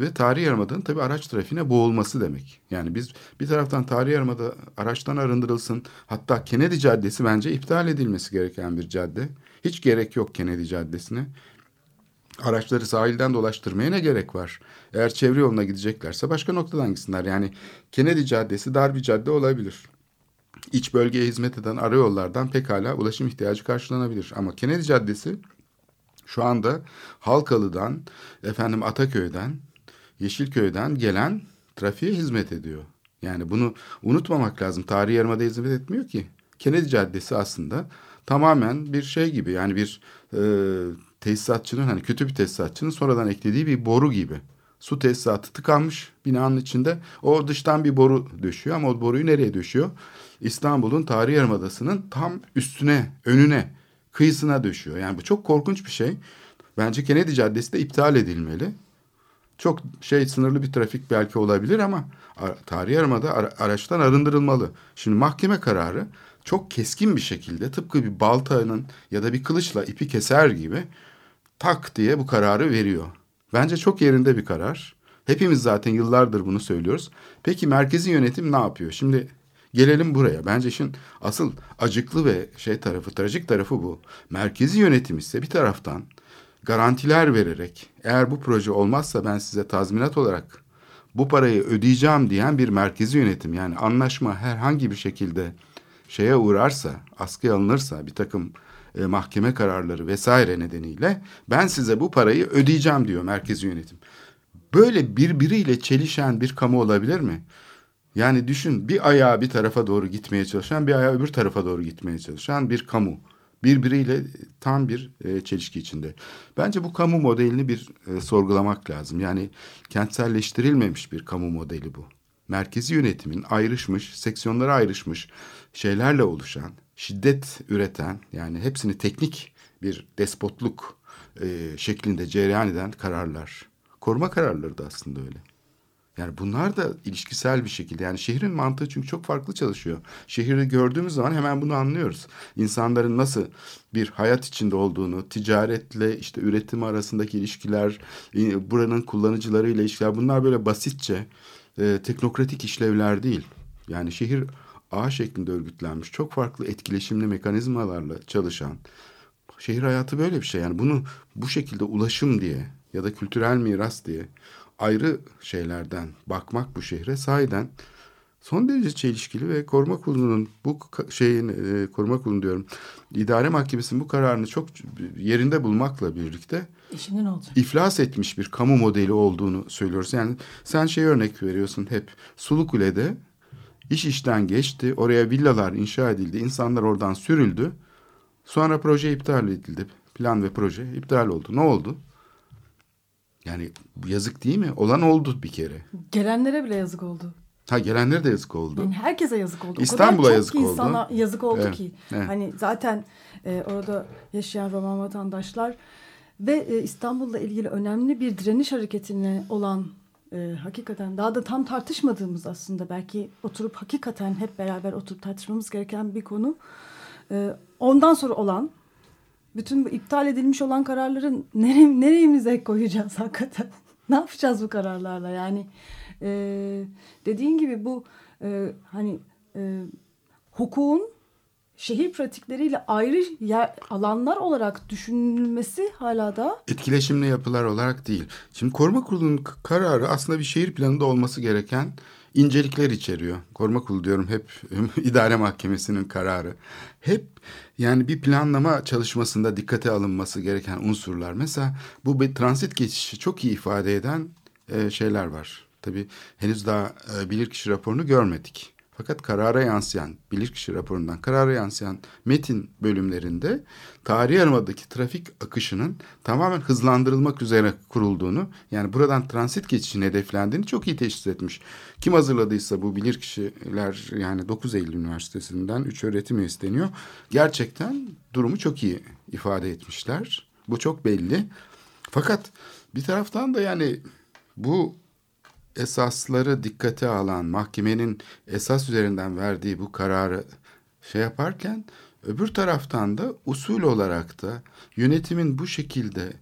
Ve tarihi yarımadanın tabii araç trafiğine boğulması demek. Yani biz bir taraftan tarihi yarımada araçtan arındırılsın. Hatta Kennedy Caddesi bence iptal edilmesi gereken bir cadde. Hiç gerek yok Kennedy Caddesi'ne. Araçları sahilden dolaştırmaya ne gerek var? Eğer çevre yoluna gideceklerse başka noktadan gitsinler. Yani Kennedy Caddesi dar bir cadde olabilir. İç bölgeye hizmet eden arayollardan pekala ulaşım ihtiyacı karşılanabilir. Ama Kennedy Caddesi şu anda Halkalı'dan, efendim Ataköy'den, Yeşilköy'den gelen trafiğe hizmet ediyor. Yani bunu unutmamak lazım. Tarihi Yarımada hizmet etmiyor ki. Kennedy Caddesi aslında tamamen bir şey gibi yani bir e, tesisatçının hani kötü bir tesisatçının sonradan eklediği bir boru gibi. Su tesisatı tıkanmış binanın içinde. O dıştan bir boru döşüyor ama o boruyu nereye döşüyor? İstanbul'un tarihi yarımadasının tam üstüne, önüne, kıyısına döşüyor. Yani bu çok korkunç bir şey. Bence Kennedy Caddesi de iptal edilmeli. Çok şey sınırlı bir trafik belki olabilir ama tarihi yarımada ara- araçtan arındırılmalı. Şimdi mahkeme kararı çok keskin bir şekilde tıpkı bir baltanın ya da bir kılıçla ipi keser gibi tak diye bu kararı veriyor. Bence çok yerinde bir karar. Hepimiz zaten yıllardır bunu söylüyoruz. Peki merkezi yönetim ne yapıyor? Şimdi gelelim buraya. Bence işin asıl acıklı ve şey tarafı, trajik tarafı bu. Merkezi yönetim ise bir taraftan garantiler vererek eğer bu proje olmazsa ben size tazminat olarak bu parayı ödeyeceğim diyen bir merkezi yönetim yani anlaşma herhangi bir şekilde şeye uğrarsa, askıya alınırsa bir takım e, mahkeme kararları vesaire nedeniyle ben size bu parayı ödeyeceğim diyor merkezi yönetim. Böyle birbiriyle çelişen bir kamu olabilir mi? Yani düşün bir ayağı bir tarafa doğru gitmeye çalışan bir ayağı öbür tarafa doğru gitmeye çalışan bir kamu. Birbiriyle tam bir e, çelişki içinde. Bence bu kamu modelini bir e, sorgulamak lazım. Yani kentselleştirilmemiş bir kamu modeli bu. Merkezi yönetimin ayrışmış, seksiyonlara ayrışmış şeylerle oluşan, şiddet üreten yani hepsini teknik bir despotluk e, şeklinde cereyan eden kararlar. Koruma kararları da aslında öyle. Yani bunlar da ilişkisel bir şekilde yani şehrin mantığı çünkü çok farklı çalışıyor. Şehri gördüğümüz zaman hemen bunu anlıyoruz. İnsanların nasıl bir hayat içinde olduğunu, ticaretle işte üretim arasındaki ilişkiler, e, buranın kullanıcılarıyla ilişkiler bunlar böyle basitçe e, teknokratik işlevler değil. Yani şehir ağ şeklinde örgütlenmiş çok farklı etkileşimli mekanizmalarla çalışan şehir hayatı böyle bir şey. Yani bunu bu şekilde ulaşım diye ya da kültürel miras diye ayrı şeylerden bakmak bu şehre sahiden son derece çelişkili ve koruma kurulunun bu şeyin e, koruma kurulu diyorum idare mahkemesinin bu kararını çok yerinde bulmakla birlikte İşinin olacak. iflas etmiş bir kamu modeli olduğunu söylüyoruz. Yani sen şey örnek veriyorsun hep Sulukule'de iş işten geçti. Oraya villalar inşa edildi. insanlar oradan sürüldü. Sonra proje iptal edildi. Plan ve proje iptal oldu. Ne oldu? Yani yazık değil mi? Olan oldu bir kere. Gelenlere bile yazık oldu. Ha gelenlere de yazık oldu. Yani herkese yazık oldu. İstanbul'a yazık oldu. insana yazık oldu Evet, ki. evet. Hani zaten e, orada yaşayan Roman vatandaşlar ve e, İstanbul'la ilgili önemli bir direniş hareketine olan e, hakikaten daha da tam tartışmadığımız aslında belki oturup hakikaten hep beraber oturup tartışmamız gereken bir konu. E, ondan sonra olan bütün bu iptal edilmiş olan kararların nere, nereyimize koyacağız hakikaten? ne yapacağız bu kararlarla? Yani e, dediğin gibi bu e, hani e, hukukun şehir pratikleriyle ayrı yer, alanlar olarak düşünülmesi hala da etkileşimli yapılar olarak değil. Şimdi koruma kurulunun kararı aslında bir şehir planında olması gereken incelikler içeriyor. Koruma kurulu diyorum hep idare mahkemesinin kararı. Hep yani bir planlama çalışmasında dikkate alınması gereken unsurlar. Mesela bu bir transit geçişi çok iyi ifade eden e, şeyler var. Tabii henüz daha e, bilirkişi raporunu görmedik. Fakat karara yansıyan, bilirkişi raporundan karara yansıyan metin bölümlerinde tarihi yarımadaki trafik akışının tamamen hızlandırılmak üzere kurulduğunu, yani buradan transit geçişin hedeflendiğini çok iyi teşhis etmiş. Kim hazırladıysa bu bilirkişiler yani 9 Eylül Üniversitesi'nden 3 öğretim üyesi deniyor. Gerçekten durumu çok iyi ifade etmişler. Bu çok belli. Fakat bir taraftan da yani bu esasları dikkate alan mahkemenin esas üzerinden verdiği bu kararı şey yaparken öbür taraftan da usul olarak da yönetimin bu şekilde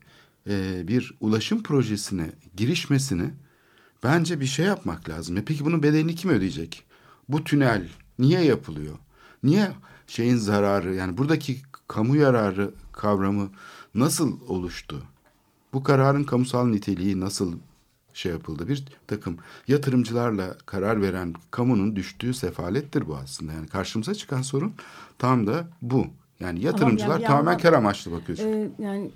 e, bir ulaşım projesine girişmesini bence bir şey yapmak lazım. E peki bunun bedelini kim ödeyecek? Bu tünel niye yapılıyor? Niye şeyin zararı yani buradaki kamu yararı kavramı nasıl oluştu? Bu kararın kamusal niteliği nasıl şey yapıldı? Bir takım yatırımcılarla karar veren kamunun düştüğü sefalettir bu aslında. Yani karşımıza çıkan sorun tam da bu. Yani yatırımcılar bir tamamen yandan- kar amaçlı bakıyor. e, yani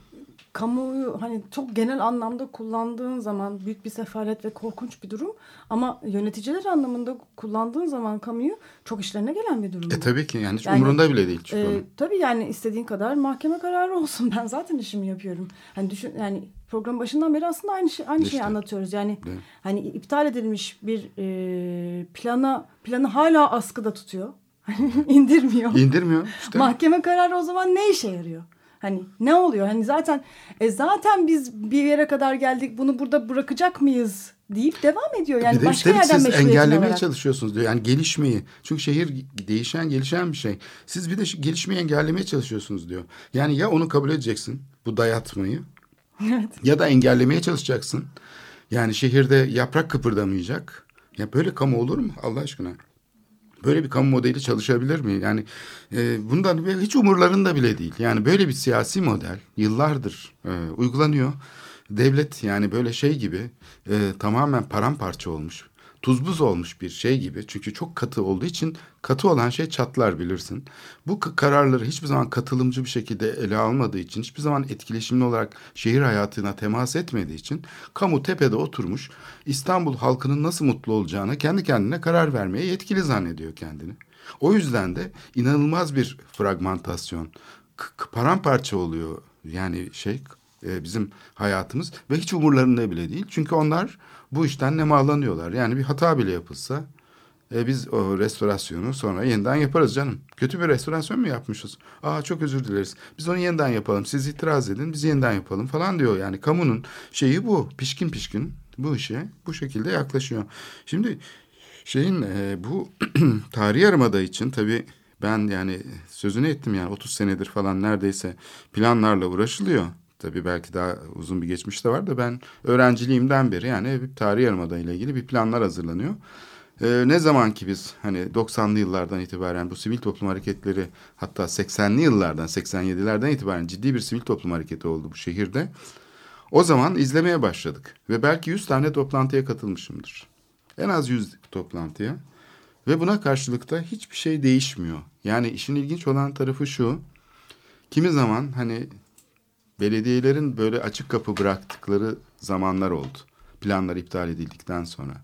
kamuoyu hani çok genel anlamda kullandığın zaman büyük bir sefalet ve korkunç bir durum. Ama yöneticiler anlamında kullandığın zaman kamuyu çok işlerine gelen bir durum. E tabii ki yani hiç Yani, umurunda bile değil. Çünkü Ee, onun. tabii yani istediğin kadar mahkeme kararı olsun. Ben zaten işimi yapıyorum. Hani düşün yani program başından beri aslında aynı şey aynı şeyi İşte. anlatıyoruz. Yani mi? hani iptal edilmiş bir e, plana planı hala askıda tutuyor. indirmiyor. İndirmiyor. İşte. Mahkeme kararı o zaman ne işe yarıyor? Hani ne oluyor? Hani zaten e zaten biz bir yere kadar geldik. Bunu burada bırakacak mıyız deyip devam ediyor. Yani bir de başka üstelik yerden siz engellemeye alarak. çalışıyorsunuz diyor. Yani gelişmeyi. Çünkü şehir değişen gelişen bir şey. Siz bir de gelişmeyi engellemeye çalışıyorsunuz diyor. Yani ya onu kabul edeceksin bu dayatmayı ya da engellemeye çalışacaksın. Yani şehirde yaprak kıpırdamayacak. Ya böyle kamu olur mu Allah aşkına? Böyle bir kamu modeli çalışabilir mi? Yani e, bundan hiç umurlarında bile değil. Yani böyle bir siyasi model yıllardır e, uygulanıyor. Devlet yani böyle şey gibi e, tamamen paramparça olmuş. Tuz buz olmuş bir şey gibi. Çünkü çok katı olduğu için katı olan şey çatlar bilirsin. Bu kararları hiçbir zaman katılımcı bir şekilde ele almadığı için, hiçbir zaman etkileşimli olarak şehir hayatına temas etmediği için kamu tepede oturmuş İstanbul halkının nasıl mutlu olacağına kendi kendine karar vermeye yetkili zannediyor kendini. O yüzden de inanılmaz bir fragmentasyon, paramparça oluyor yani şey e, bizim hayatımız ve hiç umurlarında bile değil. Çünkü onlar bu işten nemalanıyorlar. Yani bir hata bile yapılsa e, biz o restorasyonu sonra yeniden yaparız canım. Kötü bir restorasyon mu yapmışız? Aa çok özür dileriz. Biz onu yeniden yapalım. Siz itiraz edin biz yeniden yapalım falan diyor. Yani kamunun şeyi bu. Pişkin pişkin bu işe bu şekilde yaklaşıyor. Şimdi şeyin e, bu tarihi yarımada için tabii ben yani sözünü ettim yani 30 senedir falan neredeyse planlarla uğraşılıyor. Tabii belki daha uzun bir geçmiş de var da ben öğrenciliğimden beri yani hep tarihi yarımada ile ilgili bir planlar hazırlanıyor. Ee, ne zaman ki biz hani 90'lı yıllardan itibaren bu sivil toplum hareketleri hatta 80'li yıllardan 87'lerden itibaren ciddi bir sivil toplum hareketi oldu bu şehirde. O zaman izlemeye başladık ve belki 100 tane toplantıya katılmışımdır. En az 100 toplantıya ve buna karşılıkta hiçbir şey değişmiyor. Yani işin ilginç olan tarafı şu. Kimi zaman hani belediyelerin böyle açık kapı bıraktıkları zamanlar oldu. Planlar iptal edildikten sonra.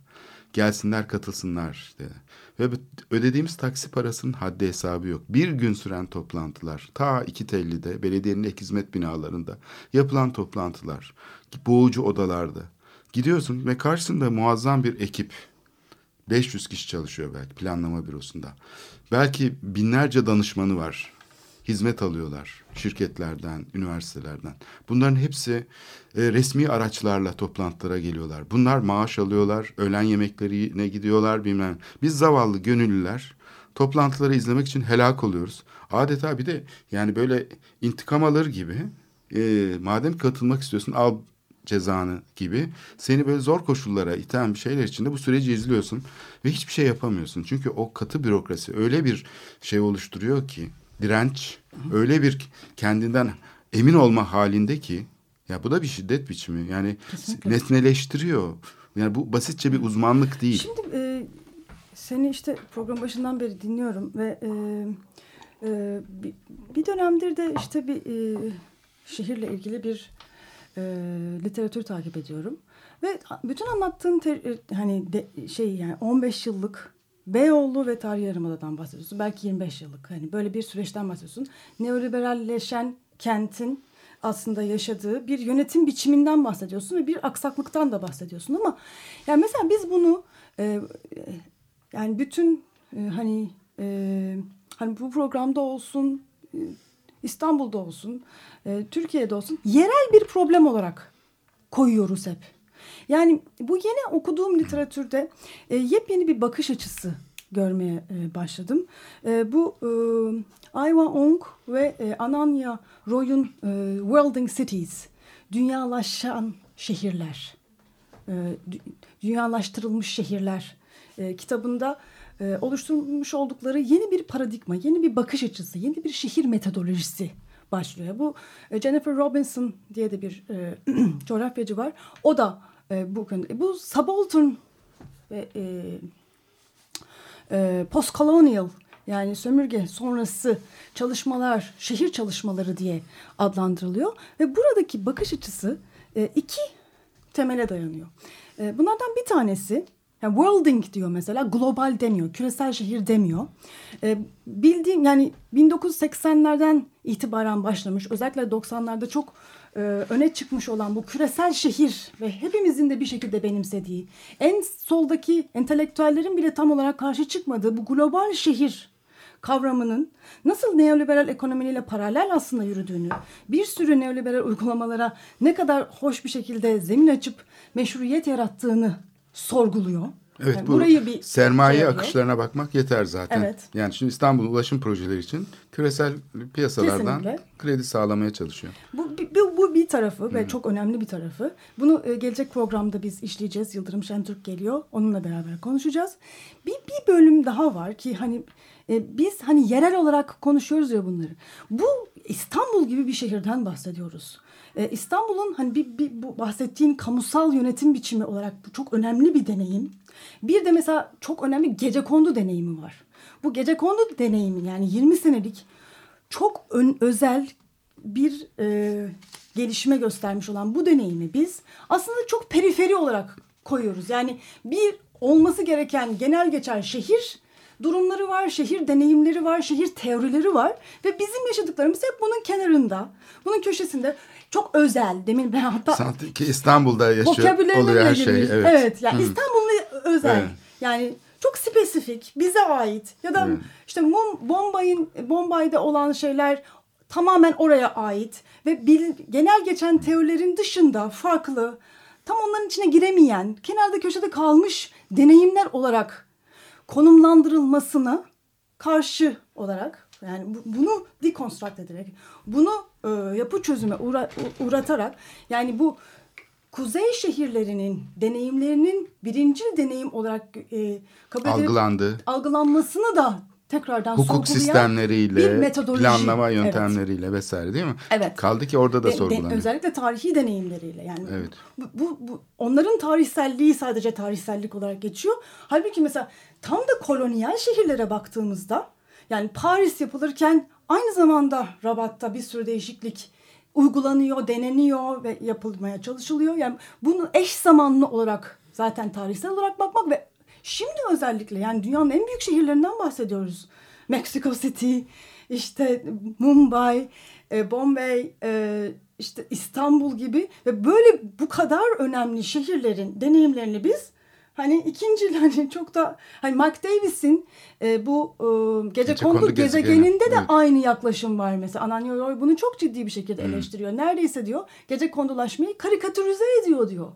Gelsinler katılsınlar işte. Ve ödediğimiz taksi parasının haddi hesabı yok. Bir gün süren toplantılar. Ta iki tellide belediyenin ek hizmet binalarında yapılan toplantılar. Boğucu odalarda. Gidiyorsun ve karşısında muazzam bir ekip. 500 kişi çalışıyor belki planlama bürosunda. Belki binlerce danışmanı var. Hizmet alıyorlar şirketlerden, üniversitelerden. Bunların hepsi e, resmi araçlarla toplantılara geliyorlar. Bunlar maaş alıyorlar, öğlen yemeklerine gidiyorlar bilmem. Biz zavallı gönüllüler toplantıları izlemek için helak oluyoruz. Adeta bir de yani böyle intikam alır gibi e, madem katılmak istiyorsun al cezanı gibi seni böyle zor koşullara iten bir şeyler içinde bu süreci izliyorsun ve hiçbir şey yapamıyorsun. Çünkü o katı bürokrasi öyle bir şey oluşturuyor ki direnç öyle bir kendinden emin olma halinde ki ya bu da bir şiddet biçimi. Yani Kesinlikle. nesneleştiriyor. Yani bu basitçe bir uzmanlık değil. Şimdi e, seni işte program başından beri dinliyorum ve e, e, bir, bir dönemdir de işte bir e, şehirle ilgili bir e, literatür takip ediyorum ve bütün anlattığın ter- e, hani de, şey yani 15 yıllık Beyoğlu ve Tarihi Yarımada'dan bahsediyorsun. Belki 25 yıllık. Hani böyle bir süreçten bahsediyorsun. Neoliberalleşen kentin aslında yaşadığı bir yönetim biçiminden bahsediyorsun ve bir aksaklıktan da bahsediyorsun ama yani mesela biz bunu e, yani bütün e, hani e, hani bu programda olsun e, İstanbul'da olsun e, Türkiye'de olsun yerel bir problem olarak koyuyoruz hep. Yani bu yeni okuduğum literatürde e, yepyeni bir bakış açısı görmeye e, başladım. E, bu e, Ayva Ong ve e, Ananya Roy'un e, Worlding Cities, Dünyalaşan Şehirler, e, dü- Dünyalaştırılmış Şehirler e, kitabında e, oluşturmuş oldukları yeni bir paradigma, yeni bir bakış açısı, yeni bir şehir metodolojisi başlıyor. Bu e, Jennifer Robinson diye de bir e, coğrafyacı var. O da e, bu konuda. Bu subaltern ve e, e, postcolonial yani sömürge sonrası çalışmalar, şehir çalışmaları diye adlandırılıyor. Ve buradaki bakış açısı e, iki temele dayanıyor. E, bunlardan bir tanesi yani worlding diyor mesela global demiyor küresel şehir demiyor. E, bildiğim yani 1980'lerden itibaren başlamış özellikle 90'larda çok e, öne çıkmış olan bu küresel şehir ve hepimizin de bir şekilde benimsediği en soldaki entelektüellerin bile tam olarak karşı çıkmadığı bu global şehir kavramının nasıl neoliberal ekonomiyle paralel aslında yürüdüğünü, bir sürü neoliberal uygulamalara ne kadar hoş bir şekilde zemin açıp meşruiyet yarattığını sorguluyor. Evet Yani bu burayı bir sermaye şey akışlarına bakmak yeter zaten. Evet. Yani şimdi İstanbul ulaşım projeleri için küresel piyasalardan Kesinlikle. kredi sağlamaya çalışıyor. Bu, bu, bu bir tarafı ve çok önemli bir tarafı. Bunu e, gelecek programda biz işleyeceğiz. Yıldırım Şentürk geliyor. Onunla beraber konuşacağız. Bir, bir bölüm daha var ki hani e, biz hani yerel olarak konuşuyoruz ya bunları. Bu İstanbul gibi bir şehirden bahsediyoruz. E, İstanbul'un hani bir, bir bu bahsettiğin kamusal yönetim biçimi olarak bu çok önemli bir deneyim. Bir de mesela çok önemli gece kondu deneyimi var. Bu gece kondu deneyimi yani 20 senelik çok ön, özel bir e, gelişme göstermiş olan bu deneyimi biz aslında çok periferi olarak koyuyoruz. Yani bir olması gereken genel geçer şehir durumları var, şehir deneyimleri var, şehir teorileri var ve bizim yaşadıklarımız hep bunun kenarında, bunun köşesinde çok özel. Demin ben hatta Sanki ki İstanbul'da yaşıyor oluyor her şey. girmiş. Evet. Evet. yani İstanbul'un özel. Evet. Yani çok spesifik, bize ait ya da Evet. işte Mum, Bombay'ın Bombay'da olan şeyler tamamen oraya ait ve bil, genel geçen teorilerin dışında farklı, tam onların içine giremeyen, kenarda köşede kalmış deneyimler olarak konumlandırılmasına karşı olarak yani bu- bunu dekonstrakt ederek, bunu e, yapı çözüme uğra- uğratarak yani bu kuzey şehirlerinin deneyimlerinin birinci deneyim olarak e, kabul edilip Algılandı. algılanmasını da tekrardan Hukuk bir sistemleriyle, metodoloji. planlama Evet. yöntemleriyle vesaire değil mi? Evet. Kaldı ki orada da De- de- sorgulanıyor. özellikle tarihi deneyimleriyle yani Evet. bu, bu, bu onların tarihselliği sadece tarihsellik olarak geçiyor. Halbuki mesela tam da kolonyal şehirlere baktığımızda yani Paris yapılırken aynı zamanda Rabat'ta bir sürü değişiklik uygulanıyor, deneniyor ve yapılmaya çalışılıyor. Yani bunu eş zamanlı olarak zaten tarihsel olarak bakmak ve şimdi özellikle yani dünyanın en büyük şehirlerinden bahsediyoruz. Mexico City, işte Mumbai, e, Bombay, e, işte İstanbul gibi ve böyle bu kadar önemli şehirlerin deneyimlerini biz hani ikinci hani çok da hani Mark Davis'in e, bu e, gece, Gece kondu kondu gezegeni, gezegeninde de evet. aynı yaklaşım var mesela. Ananyo Roy bunu çok ciddi bir şekilde eleştiriyor. Neredeyse diyor gece kondulaşmayı karikatürize ediyor diyor.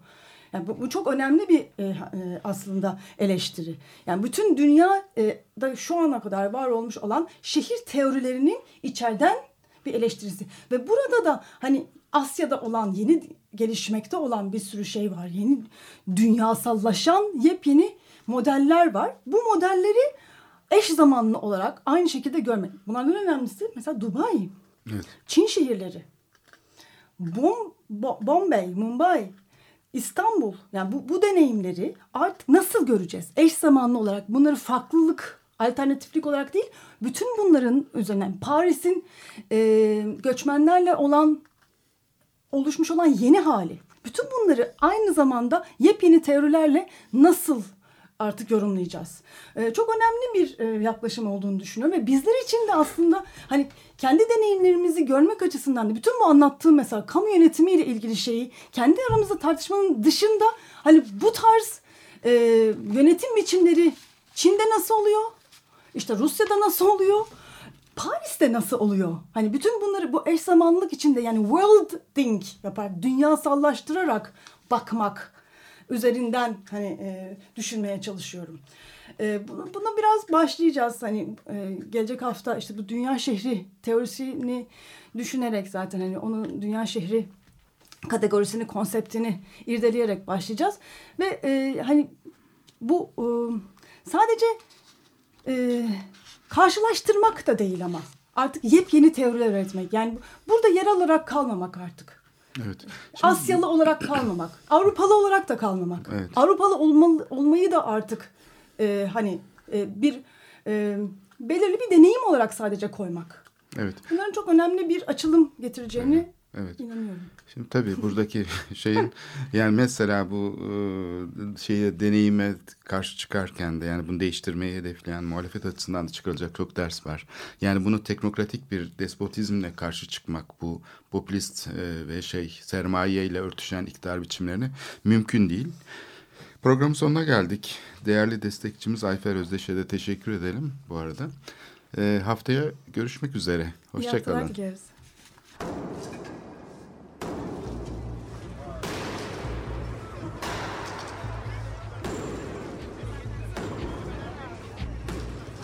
Yani bu, bu çok önemli bir e, e, aslında eleştiri. Yani bütün dünya e, da şu ana kadar var olmuş olan şehir teorilerinin içeriden bir eleştirisi. Ve burada da hani Asya'da olan yeni gelişmekte olan bir sürü şey var. Yeni dünyasallaşan yepyeni modeller var. Bu modelleri eş zamanlı olarak aynı şekilde görmek. Bunlardan önemlisi mesela Dubai, Evet. Çin şehirleri, Bom, Bo- Bombay, Mumbai, İstanbul. Yani bu, bu deneyimleri artık nasıl göreceğiz? Eş zamanlı olarak bunları farklılık, alternatiflik olarak değil, bütün bunların üzerinden Paris'in e, göçmenlerle olan oluşmuş olan yeni hali. Bütün bunları aynı zamanda yepyeni teorilerle nasıl artık yorumlayacağız. Ee, çok önemli bir e, yaklaşım olduğunu düşünüyorum ve bizler için de aslında hani kendi deneyimlerimizi görmek açısından da bütün bu anlattığım mesela kamu yönetimiyle ilgili şeyi kendi aramızda tartışmanın dışında hani bu tarz e, yönetim biçimleri Çin'de nasıl oluyor? İşte Rusya'da nasıl oluyor? Paris'te nasıl oluyor? Hani bütün bunları bu eş zamanlılık içinde yani world think yapar, dünyasallaştırarak bakmak üzerinden hani e, düşünmeye çalışıyorum. E, bunu, buna biraz başlayacağız hani e, gelecek hafta işte bu dünya şehri teorisini düşünerek zaten hani onun dünya şehri kategorisini, konseptini irdeleyerek başlayacağız ve e, hani bu e, sadece e, karşılaştırmak da değil ama artık yepyeni teoriler üretmek. Yani burada yer olarak kalmamak artık. Evet. Asyalı olarak kalmamak, Avrupalı olarak da kalmamak. Evet. Avrupalı olmalı, olmayı da artık e, hani e, bir e, belirli bir deneyim olarak sadece koymak. Evet. Bunların çok önemli bir açılım getireceğini Evet. inanıyorum. Şimdi tabii buradaki şeyin yani mesela bu şeye deneyime karşı çıkarken de yani bunu değiştirmeyi hedefleyen muhalefet açısından da çıkarılacak çok ders var. Yani bunu teknokratik bir despotizmle karşı çıkmak bu popülist ve şey sermaye ile örtüşen iktidar biçimlerini mümkün değil. Programın sonuna geldik. Değerli destekçimiz Ayfer Özdeş'e de teşekkür edelim bu arada. E, haftaya görüşmek üzere. İyi haftalar Hoşçakalın. dileriz.